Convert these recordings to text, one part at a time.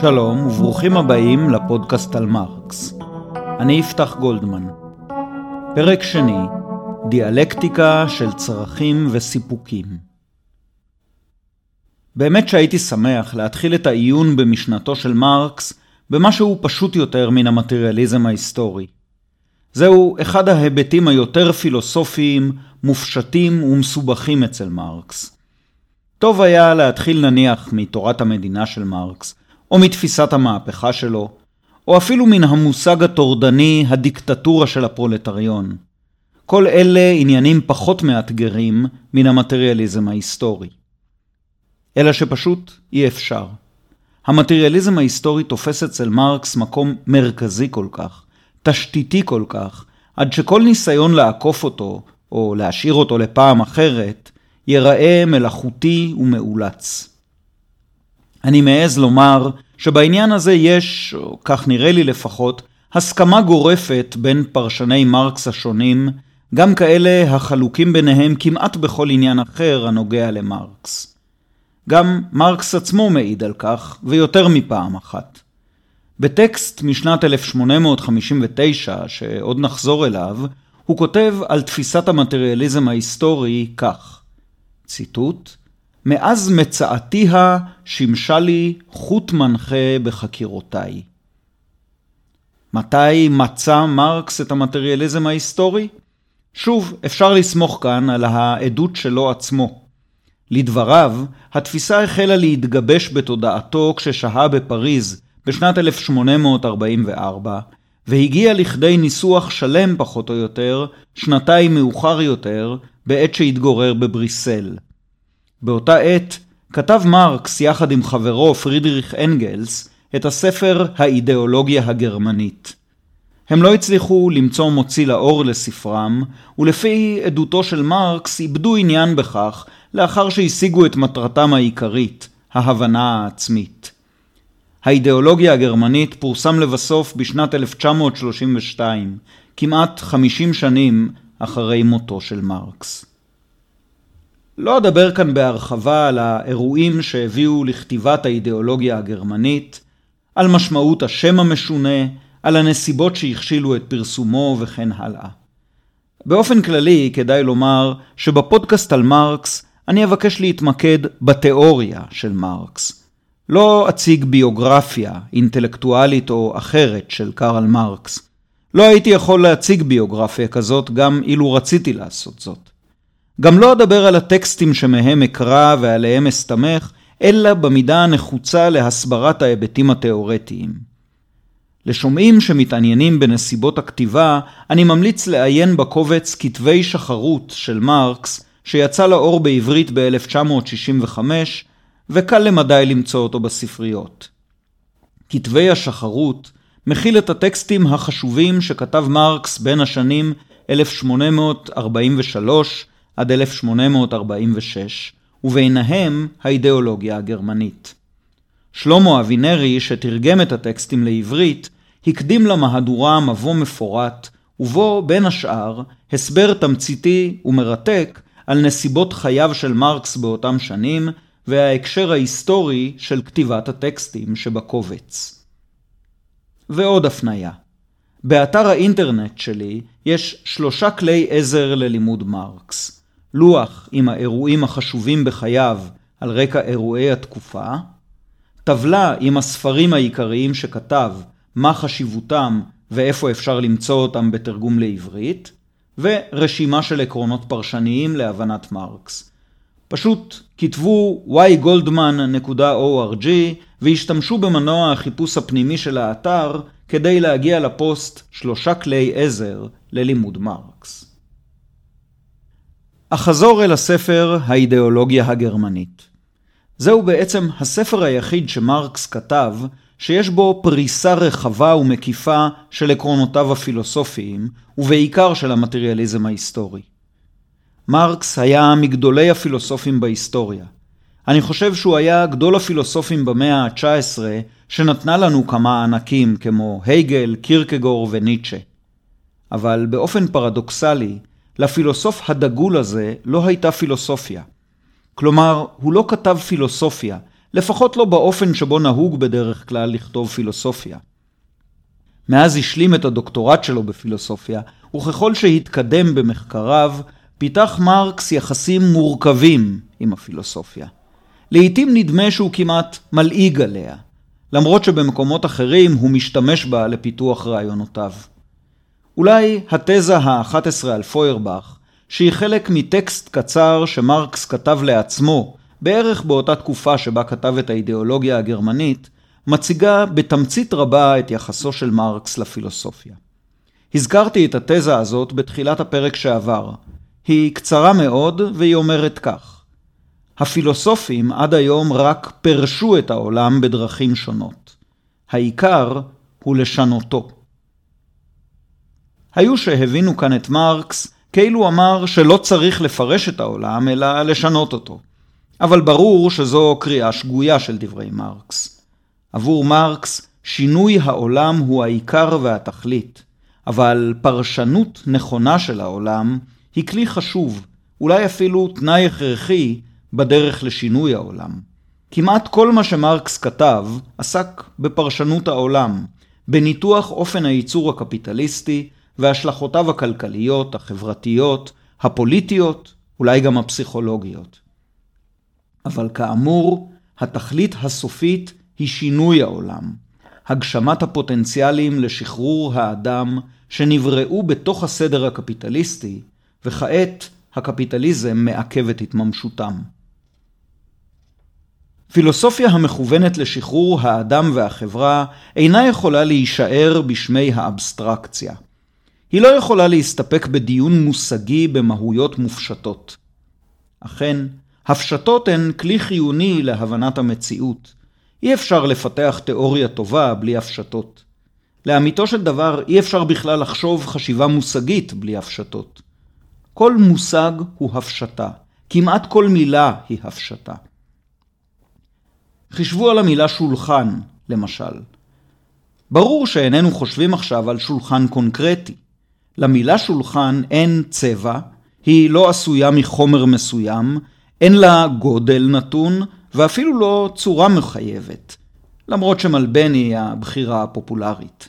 שלום וברוכים הבאים לפודקאסט על מרקס. אני יפתח גולדמן. פרק שני, דיאלקטיקה של צרכים וסיפוקים. באמת שהייתי שמח להתחיל את העיון במשנתו של מרקס במשהו פשוט יותר מן המטריאליזם ההיסטורי. זהו אחד ההיבטים היותר פילוסופיים, מופשטים ומסובכים אצל מרקס. טוב היה להתחיל נניח מתורת המדינה של מרקס, או מתפיסת המהפכה שלו, או אפילו מן המושג הטורדני הדיקטטורה של הפרולטריון. כל אלה עניינים פחות מאתגרים מן המטריאליזם ההיסטורי. אלא שפשוט אי אפשר. המטריאליזם ההיסטורי תופס אצל מרקס מקום מרכזי כל כך, תשתיתי כל כך, עד שכל ניסיון לעקוף אותו, או להשאיר אותו לפעם אחרת, ייראה מלאכותי ומאולץ. אני מעז לומר שבעניין הזה יש, או כך נראה לי לפחות, הסכמה גורפת בין פרשני מרקס השונים, גם כאלה החלוקים ביניהם כמעט בכל עניין אחר הנוגע למרקס. גם מרקס עצמו מעיד על כך, ויותר מפעם אחת. בטקסט משנת 1859, שעוד נחזור אליו, הוא כותב על תפיסת המטריאליזם ההיסטורי כך, ציטוט: מאז מצאתיה שימשה לי חוט מנחה בחקירותיי. מתי מצא מרקס את המטריאליזם ההיסטורי? שוב, אפשר לסמוך כאן על העדות שלו עצמו. לדבריו, התפיסה החלה להתגבש בתודעתו כששהה בפריז בשנת 1844, והגיע לכדי ניסוח שלם פחות או יותר, שנתיים מאוחר יותר, בעת שהתגורר בבריסל. באותה עת כתב מרקס יחד עם חברו פרידריך אנגלס את הספר האידיאולוגיה הגרמנית. הם לא הצליחו למצוא מוציא לאור לספרם, ולפי עדותו של מרקס איבדו עניין בכך לאחר שהשיגו את מטרתם העיקרית, ההבנה העצמית. האידיאולוגיה הגרמנית פורסם לבסוף בשנת 1932, כמעט 50 שנים אחרי מותו של מרקס. לא אדבר כאן בהרחבה על האירועים שהביאו לכתיבת האידיאולוגיה הגרמנית, על משמעות השם המשונה, על הנסיבות שהכשילו את פרסומו וכן הלאה. באופן כללי כדאי לומר שבפודקאסט על מרקס אני אבקש להתמקד בתיאוריה של מרקס. לא אציג ביוגרפיה אינטלקטואלית או אחרת של קרל מרקס. לא הייתי יכול להציג ביוגרפיה כזאת גם אילו רציתי לעשות זאת. גם לא אדבר על הטקסטים שמהם אקרא ועליהם אסתמך, אלא במידה הנחוצה להסברת ההיבטים התאורטיים. לשומעים שמתעניינים בנסיבות הכתיבה, אני ממליץ לעיין בקובץ כתבי שחרות של מרקס, שיצא לאור בעברית ב-1965, וקל למדי למצוא אותו בספריות. כתבי השחרות מכיל את הטקסטים החשובים שכתב מרקס בין השנים 1843 עד 1846, וביניהם האידיאולוגיה הגרמנית. שלמה אבינרי, שתרגם את הטקסטים לעברית, הקדים למהדורה מבוא מפורט, ובו, בין השאר, הסבר תמציתי ומרתק על נסיבות חייו של מרקס באותם שנים, וההקשר ההיסטורי של כתיבת הטקסטים שבקובץ. ועוד הפניה. באתר האינטרנט שלי יש שלושה כלי עזר ללימוד מרקס. לוח עם האירועים החשובים בחייו על רקע אירועי התקופה, טבלה עם הספרים העיקריים שכתב, מה חשיבותם ואיפה אפשר למצוא אותם בתרגום לעברית, ורשימה של עקרונות פרשניים להבנת מרקס. פשוט כתבו ygoldman.org והשתמשו במנוע החיפוש הפנימי של האתר כדי להגיע לפוסט שלושה כלי עזר ללימוד מרקס. אחזור אל הספר האידיאולוגיה הגרמנית. זהו בעצם הספר היחיד שמרקס כתב שיש בו פריסה רחבה ומקיפה של עקרונותיו הפילוסופיים, ובעיקר של המטריאליזם ההיסטורי. מרקס היה מגדולי הפילוסופים בהיסטוריה, אני חושב שהוא היה גדול הפילוסופים במאה ה-19, שנתנה לנו כמה ענקים כמו הייגל, קירקגור וניטשה. אבל באופן פרדוקסלי, לפילוסוף הדגול הזה לא הייתה פילוסופיה. כלומר, הוא לא כתב פילוסופיה, לפחות לא באופן שבו נהוג בדרך כלל לכתוב פילוסופיה. מאז השלים את הדוקטורט שלו בפילוסופיה, וככל שהתקדם במחקריו, פיתח מרקס יחסים מורכבים עם הפילוסופיה. לעתים נדמה שהוא כמעט מלעיג עליה, למרות שבמקומות אחרים הוא משתמש בה לפיתוח רעיונותיו. אולי התזה ה-11 על פוירבך, שהיא חלק מטקסט קצר שמרקס כתב לעצמו, בערך באותה תקופה שבה כתב את האידיאולוגיה הגרמנית, מציגה בתמצית רבה את יחסו של מרקס לפילוסופיה. הזכרתי את התזה הזאת בתחילת הפרק שעבר. היא קצרה מאוד והיא אומרת כך: הפילוסופים עד היום רק פירשו את העולם בדרכים שונות. העיקר הוא לשנותו. היו שהבינו כאן את מרקס כאילו אמר שלא צריך לפרש את העולם, אלא לשנות אותו. אבל ברור שזו קריאה שגויה של דברי מרקס. עבור מרקס, שינוי העולם הוא העיקר והתכלית, אבל פרשנות נכונה של העולם היא כלי חשוב, אולי אפילו תנאי הכרחי, בדרך לשינוי העולם. כמעט כל מה שמרקס כתב עסק בפרשנות העולם, בניתוח אופן הייצור הקפיטליסטי והשלכותיו הכלכליות, החברתיות, הפוליטיות, אולי גם הפסיכולוגיות. אבל כאמור, התכלית הסופית היא שינוי העולם, הגשמת הפוטנציאלים לשחרור האדם שנבראו בתוך הסדר הקפיטליסטי, וכעת הקפיטליזם מעכב את התממשותם. פילוסופיה המכוונת לשחרור האדם והחברה אינה יכולה להישאר בשמי האבסטרקציה. היא לא יכולה להסתפק בדיון מושגי במהויות מופשטות. אכן, הפשטות הן כלי חיוני להבנת המציאות. אי אפשר לפתח תיאוריה טובה בלי הפשטות. לאמיתו של דבר, אי אפשר בכלל לחשוב חשיבה מושגית בלי הפשטות. כל מושג הוא הפשטה, כמעט כל מילה היא הפשטה. חישבו על המילה שולחן, למשל. ברור שאיננו חושבים עכשיו על שולחן קונקרטי. למילה שולחן אין צבע, היא לא עשויה מחומר מסוים, אין לה גודל נתון, ואפילו לא צורה מחייבת, למרות שמלבן היא הבחירה הפופולרית.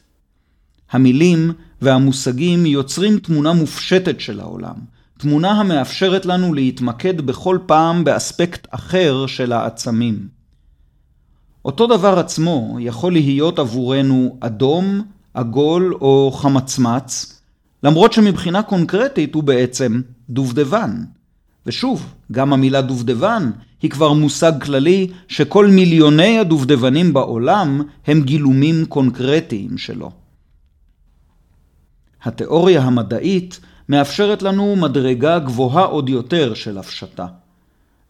המילים והמושגים יוצרים תמונה מופשטת של העולם, תמונה המאפשרת לנו להתמקד בכל פעם באספקט אחר של העצמים. אותו דבר עצמו יכול להיות עבורנו אדום, עגול או חמצמץ, למרות שמבחינה קונקרטית הוא בעצם דובדבן. ושוב, גם המילה דובדבן היא כבר מושג כללי שכל מיליוני הדובדבנים בעולם הם גילומים קונקרטיים שלו. התיאוריה המדעית מאפשרת לנו מדרגה גבוהה עוד יותר של הפשטה.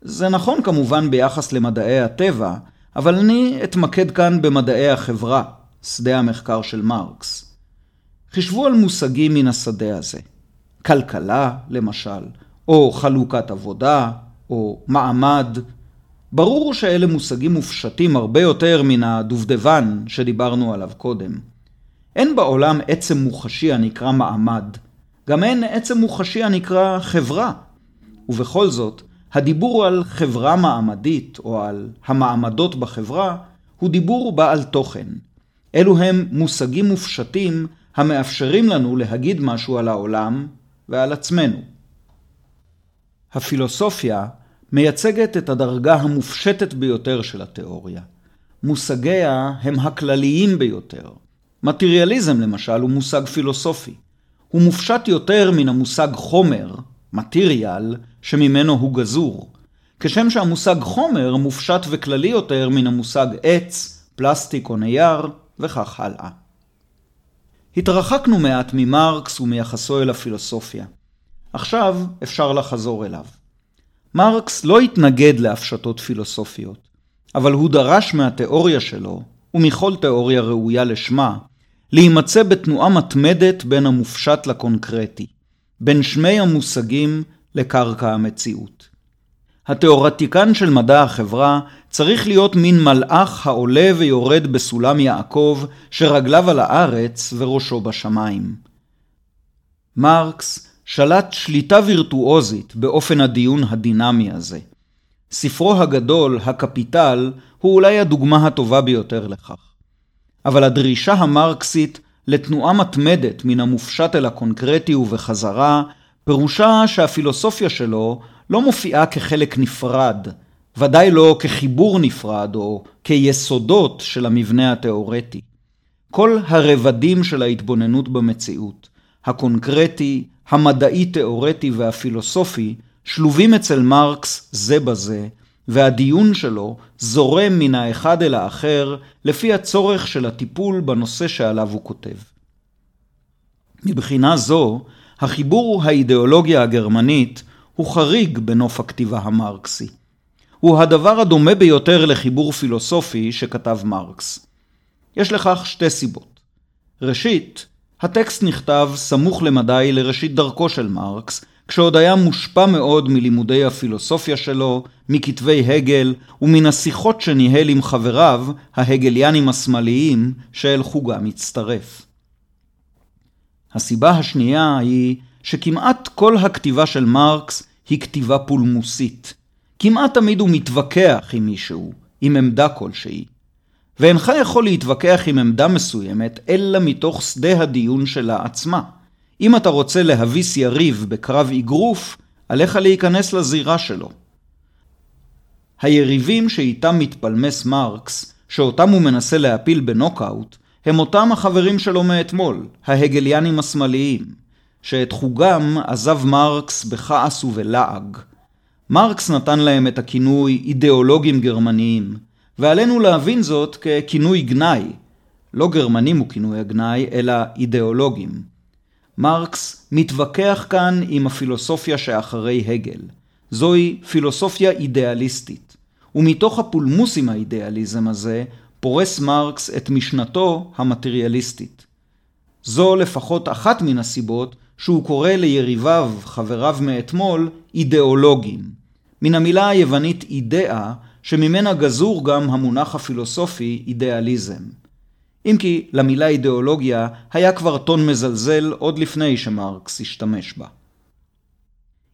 זה נכון כמובן ביחס למדעי הטבע, אבל אני אתמקד כאן במדעי החברה, שדה המחקר של מרקס. חישבו על מושגים מן השדה הזה. כלכלה, למשל, או חלוקת עבודה, או מעמד. ברור שאלה מושגים מופשטים הרבה יותר מן הדובדבן שדיברנו עליו קודם. אין בעולם עצם מוחשי הנקרא מעמד, גם אין עצם מוחשי הנקרא חברה. ובכל זאת, הדיבור על חברה מעמדית או על המעמדות בחברה הוא דיבור בעל תוכן. אלו הם מושגים מופשטים המאפשרים לנו להגיד משהו על העולם ועל עצמנו. הפילוסופיה מייצגת את הדרגה המופשטת ביותר של התיאוריה. מושגיה הם הכלליים ביותר. מטריאליזם למשל הוא מושג פילוסופי. הוא מופשט יותר מן המושג חומר, מטריאל, שממנו הוא גזור. כשם שהמושג חומר מופשט וכללי יותר מן המושג עץ, פלסטיק או נייר, וכך הלאה. התרחקנו מעט ממרקס ומיחסו אל הפילוסופיה. עכשיו אפשר לחזור אליו. מרקס לא התנגד להפשטות פילוסופיות, אבל הוא דרש מהתיאוריה שלו, ומכל תיאוריה ראויה לשמה, להימצא בתנועה מתמדת בין המופשט לקונקרטי, בין שמי המושגים לקרקע המציאות. התיאורטיקן של מדע החברה צריך להיות מין מלאך העולה ויורד בסולם יעקב, שרגליו על הארץ וראשו בשמיים. מרקס שלט שליטה וירטואוזית באופן הדיון הדינמי הזה. ספרו הגדול, הקפיטל, הוא אולי הדוגמה הטובה ביותר לכך. אבל הדרישה המרקסית לתנועה מתמדת מן המופשט אל הקונקרטי ובחזרה, פירושה שהפילוסופיה שלו לא מופיעה כחלק נפרד, ודאי לא כחיבור נפרד או כיסודות של המבנה התאורטי. כל הרבדים של ההתבוננות במציאות, הקונקרטי, המדעי-תאורטי והפילוסופי, שלובים אצל מרקס זה בזה, והדיון שלו זורם מן האחד אל האחר לפי הצורך של הטיפול בנושא שעליו הוא כותב. מבחינה זו, החיבור האידיאולוגיה הגרמנית הוא חריג בנוף הכתיבה המרקסי. הוא הדבר הדומה ביותר לחיבור פילוסופי שכתב מרקס. יש לכך שתי סיבות. ראשית, הטקסט נכתב סמוך למדי לראשית דרכו של מרקס, כשעוד היה מושפע מאוד מלימודי הפילוסופיה שלו, מכתבי הגל ומן השיחות שניהל עם חבריו, ההגליאנים השמאליים, שאל חוגה מצטרף. הסיבה השנייה היא שכמעט כל הכתיבה של מרקס היא כתיבה פולמוסית. כמעט תמיד הוא מתווכח עם מישהו, עם עמדה כלשהי. ואינך יכול להתווכח עם עמדה מסוימת, אלא מתוך שדה הדיון שלה עצמה. אם אתה רוצה להביס יריב בקרב אגרוף, עליך להיכנס לזירה שלו. היריבים שאיתם מתפלמס מרקס, שאותם הוא מנסה להפיל בנוקאוט, הם אותם החברים שלו מאתמול, ההגליאנים השמאליים, שאת חוגם עזב מרקס בכעס ובלעג. מרקס נתן להם את הכינוי אידיאולוגים גרמניים, ועלינו להבין זאת ככינוי גנאי. לא גרמנים הוא כינוי הגנאי, אלא אידיאולוגים. מרקס מתווכח כאן עם הפילוסופיה שאחרי הגל. זוהי פילוסופיה אידיאליסטית. ומתוך הפולמוס עם האידיאליזם הזה, פורס מרקס את משנתו המטריאליסטית. זו לפחות אחת מן הסיבות שהוא קורא ליריביו, חבריו מאתמול, אידיאולוגים. מן המילה היוונית אידאה, שממנה גזור גם המונח הפילוסופי אידיאליזם. אם כי למילה אידיאולוגיה היה כבר טון מזלזל עוד לפני שמרקס השתמש בה.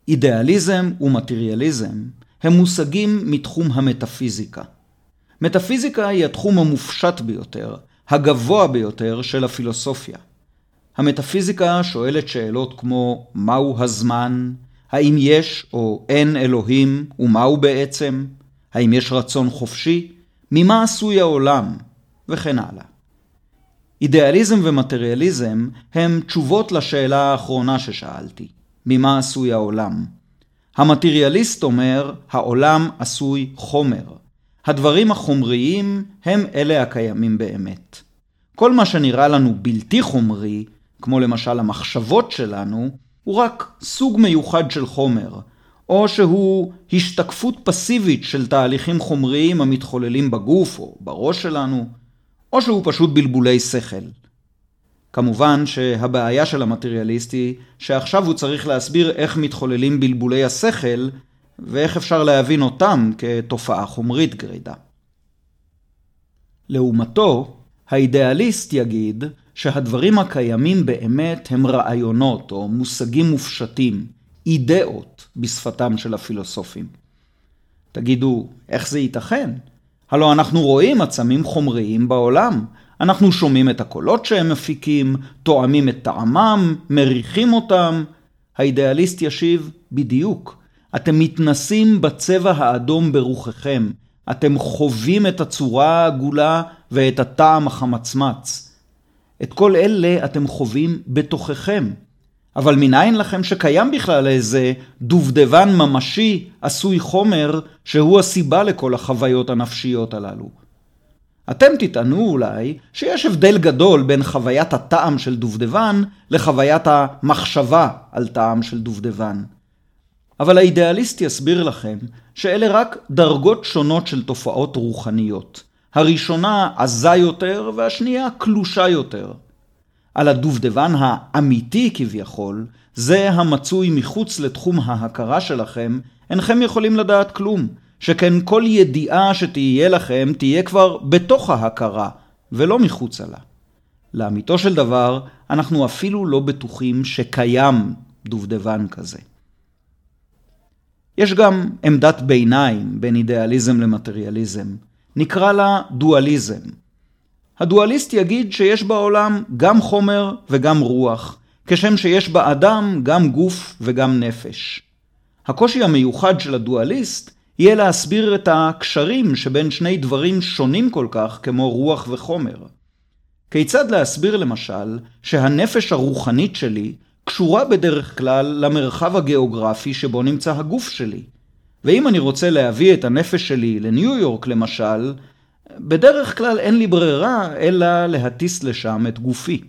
אידיאליזם ומטריאליזם הם מושגים מתחום המטאפיזיקה. מטאפיזיקה היא התחום המופשט ביותר, הגבוה ביותר של הפילוסופיה. המטאפיזיקה שואלת שאלות כמו מהו הזמן, האם יש או אין אלוהים ומהו בעצם, האם יש רצון חופשי, ממה עשוי העולם, וכן הלאה. אידיאליזם ומטריאליזם הם תשובות לשאלה האחרונה ששאלתי, ממה עשוי העולם? המטריאליסט אומר, העולם עשוי חומר. הדברים החומריים הם אלה הקיימים באמת. כל מה שנראה לנו בלתי חומרי, כמו למשל המחשבות שלנו, הוא רק סוג מיוחד של חומר, או שהוא השתקפות פסיבית של תהליכים חומריים המתחוללים בגוף או בראש שלנו, או שהוא פשוט בלבולי שכל. כמובן שהבעיה של המטריאליסט היא שעכשיו הוא צריך להסביר איך מתחוללים בלבולי השכל ואיך אפשר להבין אותם כתופעה חומרית גרידא. לעומתו, האידיאליסט יגיד שהדברים הקיימים באמת הם רעיונות או מושגים מופשטים, אידאות בשפתם של הפילוסופים. תגידו, איך זה ייתכן? הלא אנחנו רואים עצמים חומריים בעולם. אנחנו שומעים את הקולות שהם מפיקים, תואמים את טעמם, מריחים אותם. האידיאליסט ישיב, בדיוק. אתם מתנסים בצבע האדום ברוחכם. אתם חווים את הצורה העגולה ואת הטעם החמצמץ. את כל אלה אתם חווים בתוככם. אבל מניין לכם שקיים בכלל איזה דובדבן ממשי עשוי חומר שהוא הסיבה לכל החוויות הנפשיות הללו? אתם תטענו אולי שיש הבדל גדול בין חוויית הטעם של דובדבן לחוויית המחשבה על טעם של דובדבן. אבל האידיאליסט יסביר לכם שאלה רק דרגות שונות של תופעות רוחניות. הראשונה עזה יותר והשנייה קלושה יותר. על הדובדבן האמיתי כביכול, זה המצוי מחוץ לתחום ההכרה שלכם, אינכם יכולים לדעת כלום, שכן כל ידיעה שתהיה לכם תהיה כבר בתוך ההכרה, ולא מחוצה לה. לאמיתו של דבר, אנחנו אפילו לא בטוחים שקיים דובדבן כזה. יש גם עמדת ביניים בין אידיאליזם למטריאליזם. נקרא לה דואליזם. הדואליסט יגיד שיש בעולם גם חומר וגם רוח, כשם שיש באדם גם גוף וגם נפש. הקושי המיוחד של הדואליסט יהיה להסביר את הקשרים שבין שני דברים שונים כל כך כמו רוח וחומר. כיצד להסביר למשל שהנפש הרוחנית שלי קשורה בדרך כלל למרחב הגיאוגרפי שבו נמצא הגוף שלי. ואם אני רוצה להביא את הנפש שלי לניו יורק למשל, בדרך כלל אין לי ברירה אלא להטיס לשם את גופי.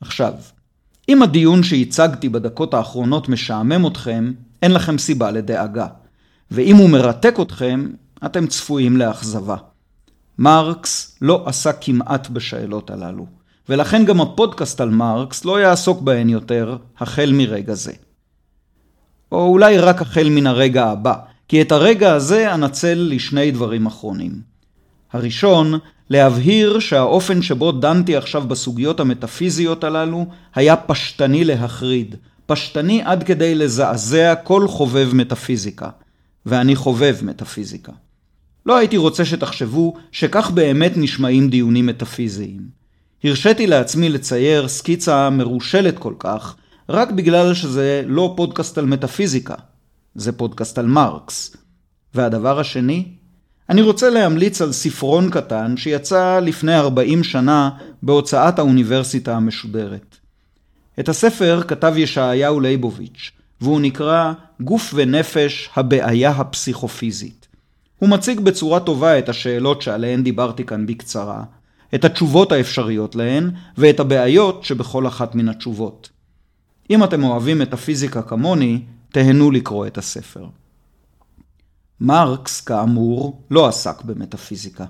עכשיו, אם הדיון שהצגתי בדקות האחרונות משעמם אתכם, אין לכם סיבה לדאגה. ואם הוא מרתק אתכם, אתם צפויים לאכזבה. מרקס לא עסק כמעט בשאלות הללו, ולכן גם הפודקאסט על מרקס לא יעסוק בהן יותר החל מרגע זה. או אולי רק החל מן הרגע הבא, כי את הרגע הזה אנצל לשני דברים אחרונים. הראשון, להבהיר שהאופן שבו דנתי עכשיו בסוגיות המטאפיזיות הללו היה פשטני להחריד, פשטני עד כדי לזעזע כל חובב מטאפיזיקה, ואני חובב מטאפיזיקה. לא הייתי רוצה שתחשבו שכך באמת נשמעים דיונים מטאפיזיים. הרשיתי לעצמי לצייר סקיצה מרושלת כל כך, רק בגלל שזה לא פודקאסט על מטאפיזיקה, זה פודקאסט על מרקס. והדבר השני, אני רוצה להמליץ על ספרון קטן שיצא לפני 40 שנה בהוצאת האוניברסיטה המשודרת. את הספר כתב ישעיהו ליבוביץ', והוא נקרא גוף ונפש הבעיה הפסיכופיזית. הוא מציג בצורה טובה את השאלות שעליהן דיברתי כאן בקצרה, את התשובות האפשריות להן, ואת הבעיות שבכל אחת מן התשובות. אם אתם אוהבים את הפיזיקה כמוני, תהנו לקרוא את הספר. מרקס, כאמור, לא עסק במטאפיזיקה.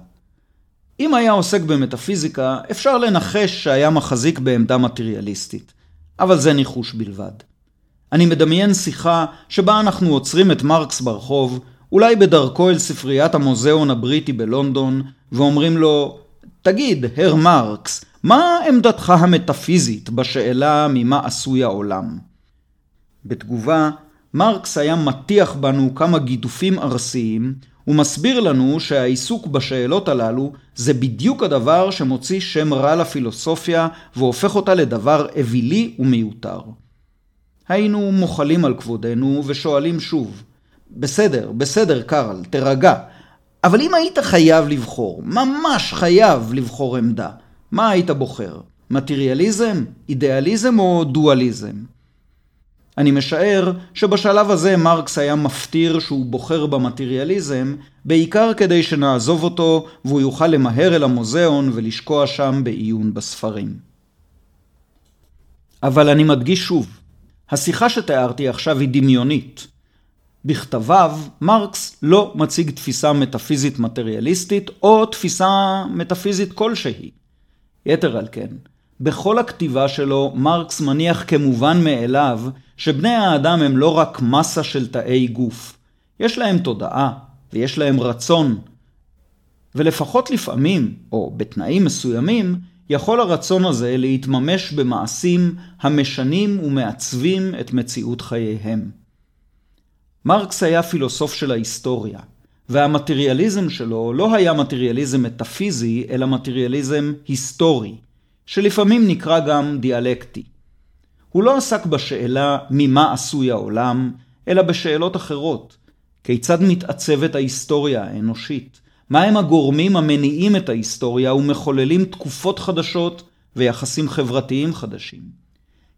אם היה עוסק במטאפיזיקה, אפשר לנחש שהיה מחזיק בעמדה מטריאליסטית, אבל זה ניחוש בלבד. אני מדמיין שיחה שבה אנחנו עוצרים את מרקס ברחוב, אולי בדרכו אל ספריית המוזיאון הבריטי בלונדון, ואומרים לו, תגיד, הר מרקס, מה עמדתך המטאפיזית בשאלה ממה עשוי העולם? בתגובה, מרקס היה מטיח בנו כמה גידופים ארסיים, ומסביר לנו שהעיסוק בשאלות הללו זה בדיוק הדבר שמוציא שם רע לפילוסופיה והופך אותה לדבר אווילי ומיותר. היינו מוחלים על כבודנו ושואלים שוב, בסדר, בסדר קרל, תרגע, אבל אם היית חייב לבחור, ממש חייב לבחור עמדה, מה היית בוחר? מטריאליזם, אידיאליזם או דואליזם? אני משער שבשלב הזה מרקס היה מפטיר שהוא בוחר במטריאליזם, בעיקר כדי שנעזוב אותו והוא יוכל למהר אל המוזיאון ולשקוע שם בעיון בספרים. אבל אני מדגיש שוב, השיחה שתיארתי עכשיו היא דמיונית. בכתביו, מרקס לא מציג תפיסה מטאפיזית מטריאליסטית או תפיסה מטאפיזית כלשהי. יתר על כן, בכל הכתיבה שלו מרקס מניח כמובן מאליו שבני האדם הם לא רק מסה של תאי גוף. יש להם תודעה ויש להם רצון. ולפחות לפעמים, או בתנאים מסוימים, יכול הרצון הזה להתממש במעשים המשנים ומעצבים את מציאות חייהם. מרקס היה פילוסוף של ההיסטוריה, והמטריאליזם שלו לא היה מטריאליזם מטאפיזי, אלא מטריאליזם היסטורי, שלפעמים נקרא גם דיאלקטי. הוא לא עסק בשאלה ממה עשוי העולם, אלא בשאלות אחרות. כיצד מתעצבת ההיסטוריה האנושית? מהם הגורמים המניעים את ההיסטוריה ומחוללים תקופות חדשות ויחסים חברתיים חדשים?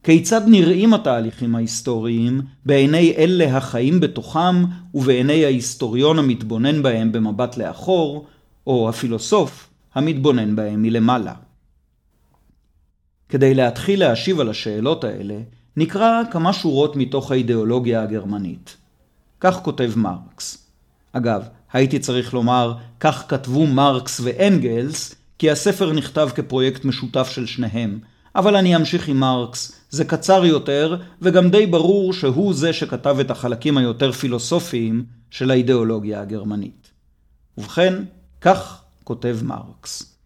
כיצד נראים התהליכים ההיסטוריים בעיני אלה החיים בתוכם ובעיני ההיסטוריון המתבונן בהם במבט לאחור, או הפילוסוף המתבונן בהם מלמעלה. כדי להתחיל להשיב על השאלות האלה, נקרא כמה שורות מתוך האידיאולוגיה הגרמנית. כך כותב מרקס. אגב, הייתי צריך לומר, כך כתבו מרקס ואנגלס, כי הספר נכתב כפרויקט משותף של שניהם, אבל אני אמשיך עם מרקס, זה קצר יותר, וגם די ברור שהוא זה שכתב את החלקים היותר פילוסופיים של האידיאולוגיה הגרמנית. ובכן, כך כותב מרקס.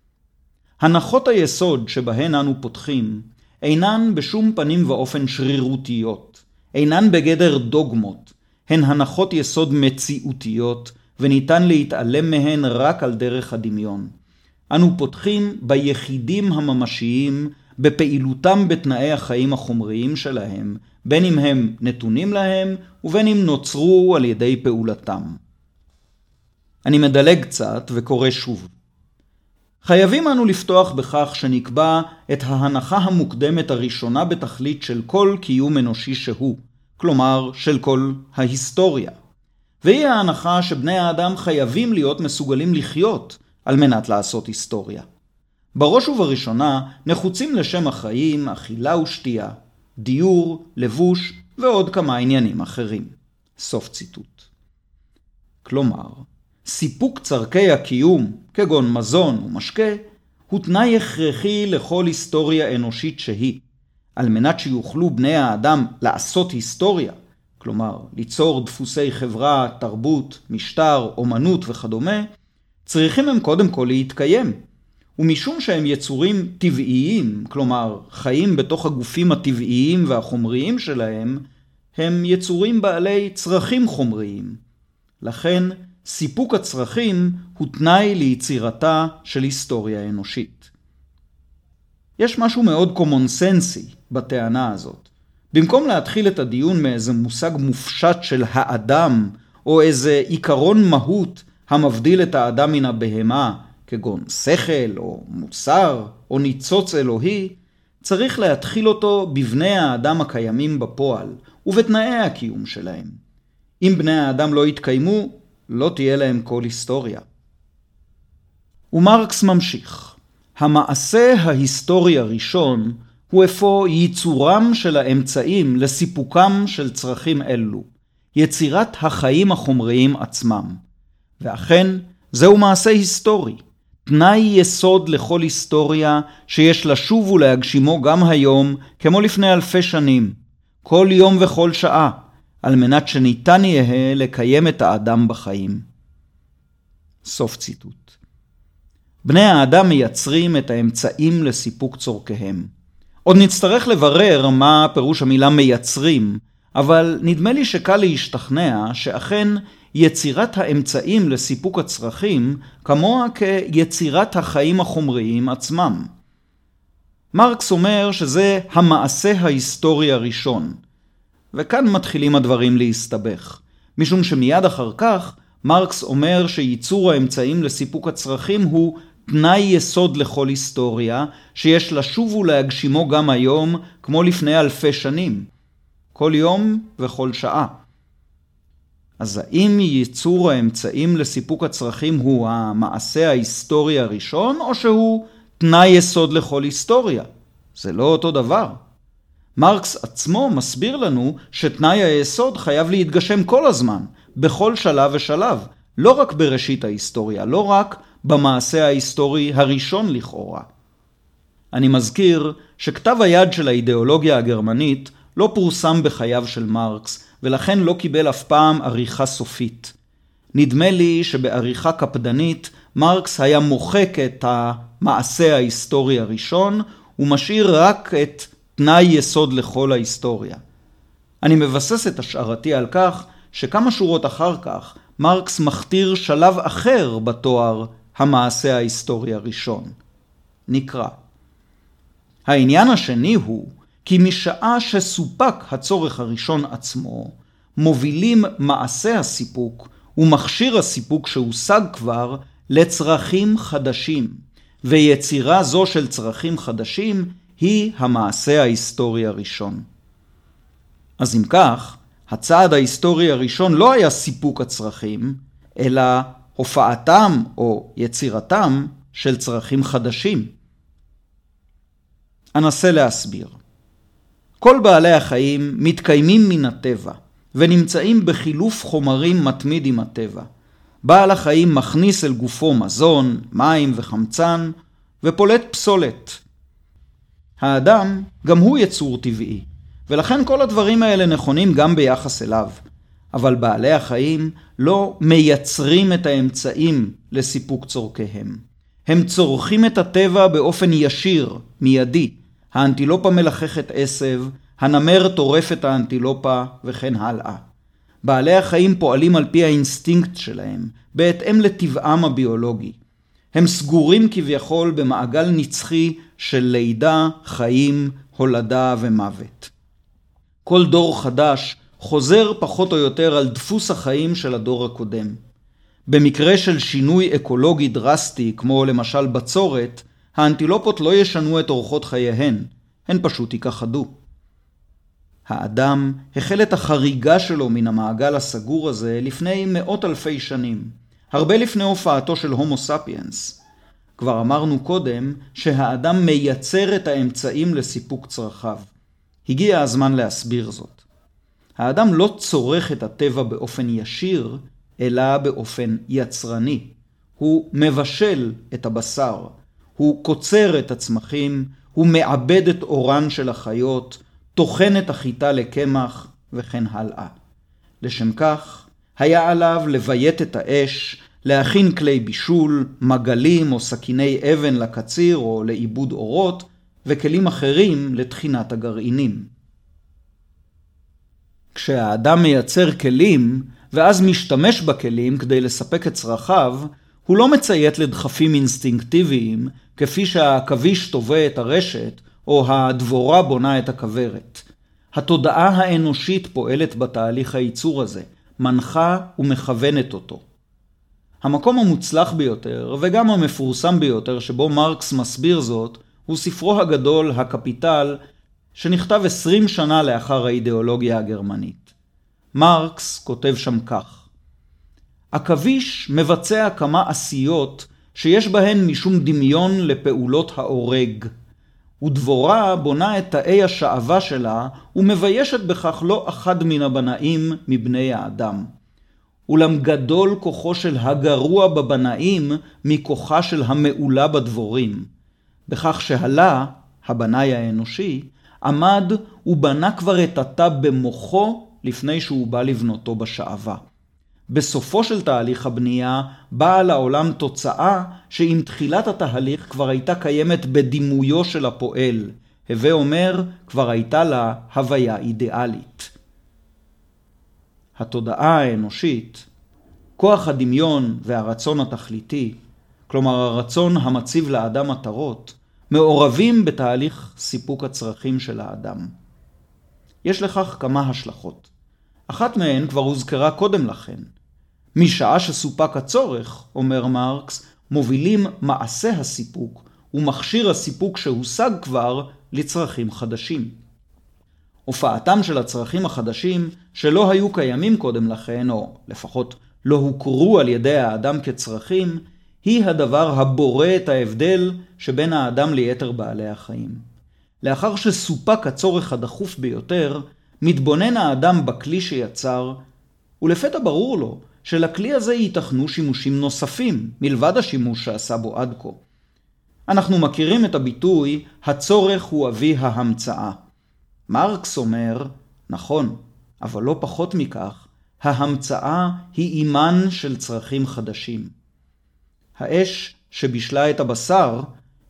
הנחות היסוד שבהן אנו פותחים אינן בשום פנים ואופן שרירותיות, אינן בגדר דוגמות, הן הנחות יסוד מציאותיות, וניתן להתעלם מהן רק על דרך הדמיון. אנו פותחים ביחידים הממשיים, בפעילותם בתנאי החיים החומריים שלהם, בין אם הם נתונים להם ובין אם נוצרו על ידי פעולתם. אני מדלג קצת וקורא שוב. חייבים אנו לפתוח בכך שנקבע את ההנחה המוקדמת הראשונה בתכלית של כל קיום אנושי שהוא, כלומר של כל ההיסטוריה. והיא ההנחה שבני האדם חייבים להיות מסוגלים לחיות על מנת לעשות היסטוריה. בראש ובראשונה נחוצים לשם החיים אכילה ושתייה, דיור, לבוש ועוד כמה עניינים אחרים. סוף ציטוט. כלומר, סיפוק צורכי הקיום, כגון מזון ומשקה, הוא תנאי הכרחי לכל היסטוריה אנושית שהיא. על מנת שיוכלו בני האדם לעשות היסטוריה, כלומר ליצור דפוסי חברה, תרבות, משטר, אומנות וכדומה, צריכים הם קודם כל להתקיים. ומשום שהם יצורים טבעיים, כלומר חיים בתוך הגופים הטבעיים והחומריים שלהם, הם יצורים בעלי צרכים חומריים. לכן, סיפוק הצרכים הוא תנאי ליצירתה של היסטוריה אנושית. יש משהו מאוד קומונסנסי בטענה הזאת. במקום להתחיל את הדיון מאיזה מושג מופשט של האדם, או איזה עיקרון מהות המבדיל את האדם מן הבהמה, כגון שכל, או מוסר, או ניצוץ אלוהי, צריך להתחיל אותו בבני האדם הקיימים בפועל, ובתנאי הקיום שלהם. אם בני האדם לא יתקיימו, לא תהיה להם כל היסטוריה. ומרקס ממשיך, המעשה ההיסטורי הראשון הוא אפוא ייצורם של האמצעים לסיפוקם של צרכים אלו, יצירת החיים החומריים עצמם. ואכן, זהו מעשה היסטורי, תנאי יסוד לכל היסטוריה שיש לשוב ולהגשימו גם היום, כמו לפני אלפי שנים, כל יום וכל שעה, על מנת שניתן יהא לקיים את האדם בחיים. סוף ציטוט. בני האדם מייצרים את האמצעים לסיפוק צורכיהם. עוד נצטרך לברר מה פירוש המילה מייצרים, אבל נדמה לי שקל להשתכנע שאכן יצירת האמצעים לסיפוק הצרכים כמוה כיצירת החיים החומריים עצמם. מרקס אומר שזה המעשה ההיסטורי הראשון, וכאן מתחילים הדברים להסתבך, משום שמיד אחר כך מרקס אומר שייצור האמצעים לסיפוק הצרכים הוא תנאי יסוד לכל היסטוריה, שיש לשוב ולהגשימו גם היום, כמו לפני אלפי שנים. כל יום וכל שעה. אז האם ייצור האמצעים לסיפוק הצרכים הוא המעשה ההיסטורי הראשון, או שהוא תנאי יסוד לכל היסטוריה? זה לא אותו דבר. מרקס עצמו מסביר לנו שתנאי היסוד חייב להתגשם כל הזמן, בכל שלב ושלב, לא רק בראשית ההיסטוריה, לא רק במעשה ההיסטורי הראשון לכאורה. אני מזכיר שכתב היד של האידיאולוגיה הגרמנית לא פורסם בחייו של מרקס, ולכן לא קיבל אף פעם עריכה סופית. נדמה לי שבעריכה קפדנית מרקס היה מוחק את המעשה ההיסטורי הראשון, ומשאיר רק את תנאי יסוד לכל ההיסטוריה. אני מבסס את השערתי על כך שכמה שורות אחר כך מרקס מכתיר שלב אחר בתואר המעשה ההיסטורי הראשון. נקרא. העניין השני הוא כי משעה שסופק הצורך הראשון עצמו, מובילים מעשה הסיפוק ומכשיר הסיפוק שהושג כבר לצרכים חדשים, ויצירה זו של צרכים חדשים היא המעשה ההיסטורי הראשון. אז אם כך, הצעד ההיסטורי הראשון לא היה סיפוק הצרכים, אלא הופעתם או יצירתם של צרכים חדשים. אנסה להסביר. כל בעלי החיים מתקיימים מן הטבע, ונמצאים בחילוף חומרים מתמיד עם הטבע. בעל החיים מכניס אל גופו מזון, מים וחמצן, ופולט פסולת. האדם גם הוא יצור טבעי, ולכן כל הדברים האלה נכונים גם ביחס אליו. אבל בעלי החיים לא מייצרים את האמצעים לסיפוק צורכיהם. הם צורכים את הטבע באופן ישיר, מיידי. האנטילופה מלחכת עשב, הנמר טורף את האנטילופה, וכן הלאה. בעלי החיים פועלים על פי האינסטינקט שלהם, בהתאם לטבעם הביולוגי. הם סגורים כביכול במעגל נצחי של לידה, חיים, הולדה ומוות. כל דור חדש חוזר פחות או יותר על דפוס החיים של הדור הקודם. במקרה של שינוי אקולוגי דרסטי, כמו למשל בצורת, האנטילופות לא ישנו את אורחות חייהן, הן פשוט ייכחדו. האדם החל את החריגה שלו מן המעגל הסגור הזה לפני מאות אלפי שנים, הרבה לפני הופעתו של הומו ספיאנס. כבר אמרנו קודם שהאדם מייצר את האמצעים לסיפוק צרכיו. הגיע הזמן להסביר זאת. האדם לא צורך את הטבע באופן ישיר, אלא באופן יצרני. הוא מבשל את הבשר, הוא קוצר את הצמחים, הוא מעבד את אורן של החיות, טוחן את החיטה לקמח, וכן הלאה. לשם כך, היה עליו לביית את האש, להכין כלי בישול, מגלים או סכיני אבן לקציר או לעיבוד אורות, וכלים אחרים לתחינת הגרעינים. כשהאדם מייצר כלים, ואז משתמש בכלים כדי לספק את צרכיו, הוא לא מציית לדחפים אינסטינקטיביים, כפי שהעכביש תובע את הרשת, או הדבורה בונה את הכוורת. התודעה האנושית פועלת בתהליך הייצור הזה, מנחה ומכוונת אותו. המקום המוצלח ביותר, וגם המפורסם ביותר שבו מרקס מסביר זאת, הוא ספרו הגדול "הקפיטל", שנכתב עשרים שנה לאחר האידיאולוגיה הגרמנית. מרקס כותב שם כך: עכביש מבצע כמה עשיות שיש בהן משום דמיון לפעולות ההורג. ודבורה בונה את תאי השעווה שלה ומביישת בכך לא אחד מן הבנאים מבני האדם. אולם גדול כוחו של הגרוע בבנאים מכוחה של המעולה בדבורים. בכך שהלה, הבנאי האנושי, עמד ובנה כבר את התא במוחו לפני שהוא בא לבנותו בשעווה. בסופו של תהליך הבנייה באה לעולם תוצאה שעם תחילת התהליך כבר הייתה קיימת בדימויו של הפועל. הווה אומר, כבר הייתה לה הוויה אידיאלית. התודעה האנושית, כוח הדמיון והרצון התכליתי, כלומר הרצון המציב לאדם מטרות, מעורבים בתהליך סיפוק הצרכים של האדם. יש לכך כמה השלכות. אחת מהן כבר הוזכרה קודם לכן. משעה שסופק הצורך, אומר מרקס, מובילים מעשה הסיפוק ומכשיר הסיפוק שהושג כבר לצרכים חדשים. הופעתם של הצרכים החדשים שלא היו קיימים קודם לכן, או לפחות לא הוכרו על ידי האדם כצרכים, היא הדבר הבורא את ההבדל שבין האדם ליתר בעלי החיים. לאחר שסופק הצורך הדחוף ביותר, מתבונן האדם בכלי שיצר, ולפתע ברור לו שלכלי הזה ייתכנו שימושים נוספים, מלבד השימוש שעשה בו עד כה. אנחנו מכירים את הביטוי, הצורך הוא אבי ההמצאה. מרקס אומר, נכון, אבל לא פחות מכך, ההמצאה היא אימן של צרכים חדשים. האש שבישלה את הבשר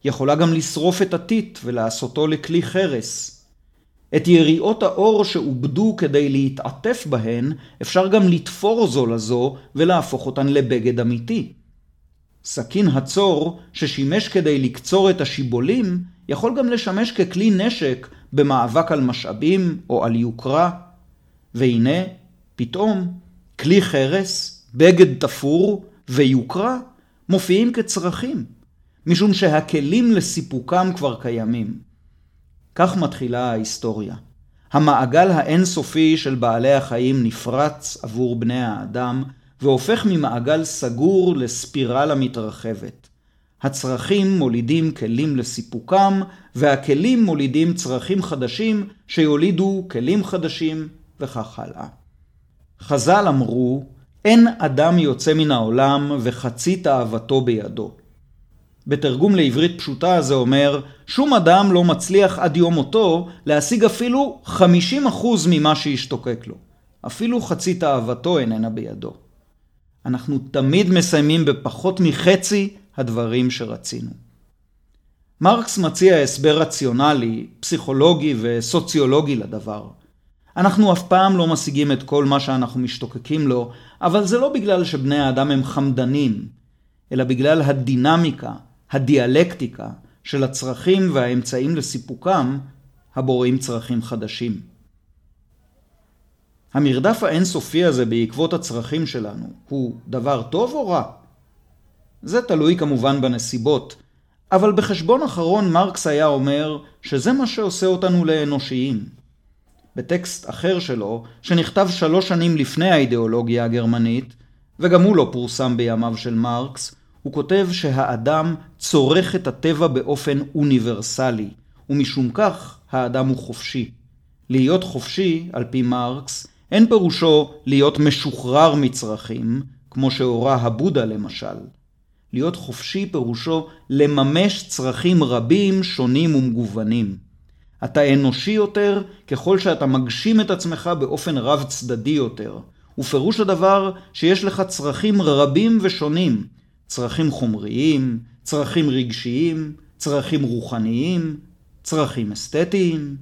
יכולה גם לשרוף את הטיט ולעשותו לכלי חרס. את יריעות האור שעובדו כדי להתעטף בהן, אפשר גם לתפור זו לזו ולהפוך אותן לבגד אמיתי. סכין הצור, ששימש כדי לקצור את השיבולים, יכול גם לשמש ככלי נשק במאבק על משאבים או על יוקרה. והנה, פתאום, כלי חרס, בגד תפור ויוקרה מופיעים כצרכים, משום שהכלים לסיפוקם כבר קיימים. כך מתחילה ההיסטוריה. המעגל האינסופי של בעלי החיים נפרץ עבור בני האדם, והופך ממעגל סגור לספירלה מתרחבת. הצרכים מולידים כלים לסיפוקם, והכלים מולידים צרכים חדשים שיולידו כלים חדשים, וכך הלאה. חז"ל אמרו, אין אדם יוצא מן העולם וחצי תאוותו בידו. בתרגום לעברית פשוטה זה אומר, שום אדם לא מצליח עד יום מותו להשיג אפילו 50% ממה שהשתוקק לו. אפילו חצי תאוותו איננה בידו. אנחנו תמיד מסיימים בפחות מחצי הדברים שרצינו. מרקס מציע הסבר רציונלי, פסיכולוגי וסוציולוגי לדבר. אנחנו אף פעם לא משיגים את כל מה שאנחנו משתוקקים לו, אבל זה לא בגלל שבני האדם הם חמדנים, אלא בגלל הדינמיקה, הדיאלקטיקה של הצרכים והאמצעים לסיפוקם, הבוראים צרכים חדשים. המרדף האינסופי הזה בעקבות הצרכים שלנו הוא דבר טוב או רע? זה תלוי כמובן בנסיבות, אבל בחשבון אחרון מרקס היה אומר שזה מה שעושה אותנו לאנושיים. בטקסט אחר שלו, שנכתב שלוש שנים לפני האידיאולוגיה הגרמנית, וגם הוא לא פורסם בימיו של מרקס, הוא כותב שהאדם צורך את הטבע באופן אוניברסלי, ומשום כך האדם הוא חופשי. להיות חופשי, על פי מרקס, אין פירושו להיות משוחרר מצרכים, כמו שהורה הבודה למשל. להיות חופשי פירושו לממש צרכים רבים, שונים ומגוונים. אתה אנושי יותר ככל שאתה מגשים את עצמך באופן רב צדדי יותר. ופירוש הדבר שיש לך צרכים רבים ושונים, צרכים חומריים, צרכים רגשיים, צרכים רוחניים, צרכים אסתטיים.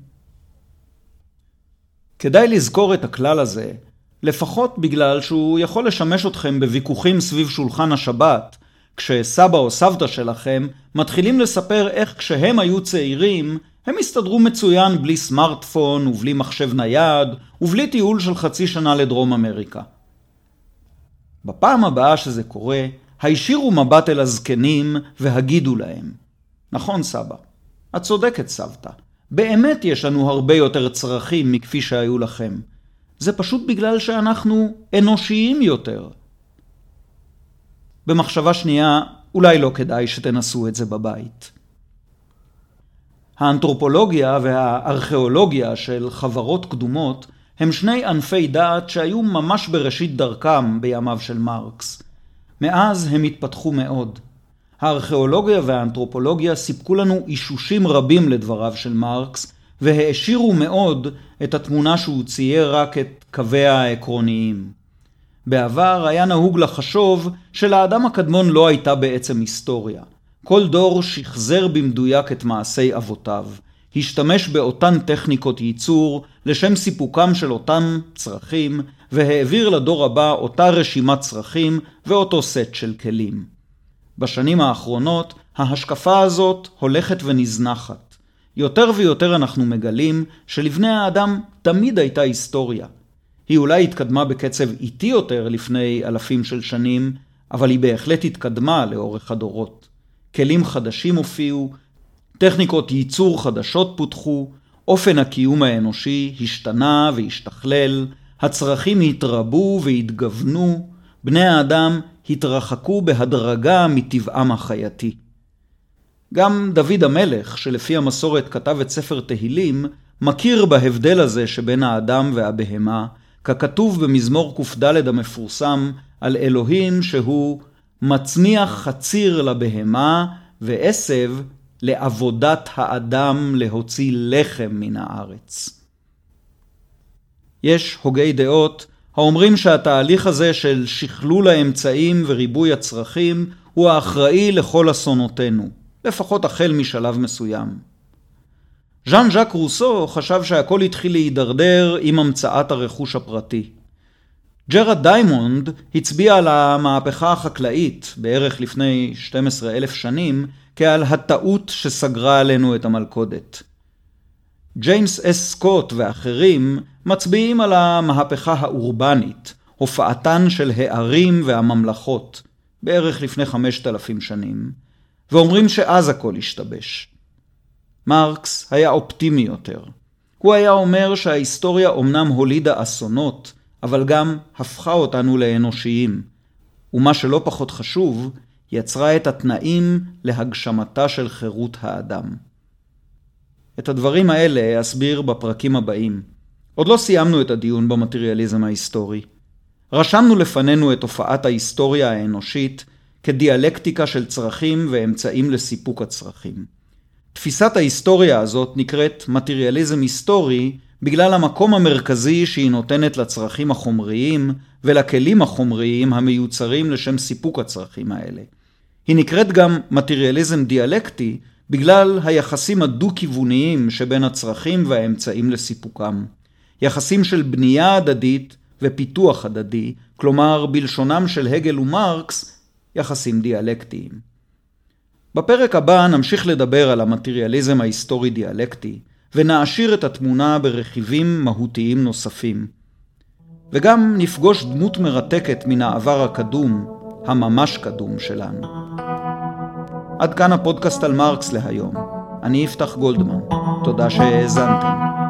כדאי לזכור את הכלל הזה, לפחות בגלל שהוא יכול לשמש אתכם בוויכוחים סביב שולחן השבת, כשסבא או סבתא שלכם מתחילים לספר איך כשהם היו צעירים, הם הסתדרו מצוין בלי סמארטפון ובלי מחשב נייד ובלי טיול של חצי שנה לדרום אמריקה. בפעם הבאה שזה קורה, הישירו מבט אל הזקנים והגידו להם, נכון סבא, את צודקת סבתא, באמת יש לנו הרבה יותר צרכים מכפי שהיו לכם. זה פשוט בגלל שאנחנו אנושיים יותר. במחשבה שנייה, אולי לא כדאי שתנסו את זה בבית. האנתרופולוגיה והארכיאולוגיה של חברות קדומות הם שני ענפי דעת שהיו ממש בראשית דרכם בימיו של מרקס. מאז הם התפתחו מאוד. הארכיאולוגיה והאנתרופולוגיה סיפקו לנו אישושים רבים לדבריו של מרקס, והעשירו מאוד את התמונה שהוא צייר רק את קוויה העקרוניים. בעבר היה נהוג לחשוב שלאדם הקדמון לא הייתה בעצם היסטוריה. כל דור שחזר במדויק את מעשי אבותיו, השתמש באותן טכניקות ייצור לשם סיפוקם של אותם צרכים, והעביר לדור הבא אותה רשימת צרכים ואותו סט של כלים. בשנים האחרונות ההשקפה הזאת הולכת ונזנחת. יותר ויותר אנחנו מגלים שלבני האדם תמיד הייתה היסטוריה. היא אולי התקדמה בקצב איטי יותר לפני אלפים של שנים, אבל היא בהחלט התקדמה לאורך הדורות. כלים חדשים הופיעו, טכניקות ייצור חדשות פותחו, אופן הקיום האנושי השתנה והשתכלל, הצרכים התרבו והתגוונו, בני האדם התרחקו בהדרגה מטבעם החייתי. גם דוד המלך, שלפי המסורת כתב את ספר תהילים, מכיר בהבדל הזה שבין האדם והבהמה, ככתוב במזמור קד המפורסם על אלוהים שהוא מצמיח חציר לבהמה ועשב לעבודת האדם להוציא לחם מן הארץ. יש הוגי דעות האומרים שהתהליך הזה של שכלול האמצעים וריבוי הצרכים הוא האחראי לכל אסונותינו, לפחות החל משלב מסוים. ז'אן ז'אק רוסו חשב שהכל התחיל להידרדר עם המצאת הרכוש הפרטי. ג'רד דיימונד הצביע על המהפכה החקלאית, בערך לפני 12 אלף שנים, כעל הטעות שסגרה עלינו את המלכודת. ג'יימס סי סקוט ואחרים מצביעים על המהפכה האורבנית, הופעתן של הערים והממלכות, בערך לפני 5,000 שנים, ואומרים שאז הכל השתבש. מרקס היה אופטימי יותר. הוא היה אומר שההיסטוריה אומנם הולידה אסונות, אבל גם הפכה אותנו לאנושיים. ומה שלא פחות חשוב, יצרה את התנאים להגשמתה של חירות האדם. את הדברים האלה אסביר בפרקים הבאים. עוד לא סיימנו את הדיון במטריאליזם ההיסטורי. רשמנו לפנינו את תופעת ההיסטוריה האנושית כדיאלקטיקה של צרכים ואמצעים לסיפוק הצרכים. תפיסת ההיסטוריה הזאת נקראת מטריאליזם היסטורי בגלל המקום המרכזי שהיא נותנת לצרכים החומריים ולכלים החומריים המיוצרים לשם סיפוק הצרכים האלה. היא נקראת גם מטריאליזם דיאלקטי בגלל היחסים הדו-כיווניים שבין הצרכים והאמצעים לסיפוקם. יחסים של בנייה הדדית ופיתוח הדדי, כלומר בלשונם של הגל ומרקס, יחסים דיאלקטיים. בפרק הבא נמשיך לדבר על המטריאליזם ההיסטורי-דיאלקטי, ונעשיר את התמונה ברכיבים מהותיים נוספים. וגם נפגוש דמות מרתקת מן העבר הקדום, הממש קדום שלנו. עד כאן הפודקאסט על מרקס להיום. אני יפתח גולדמן. תודה שהאזנתם.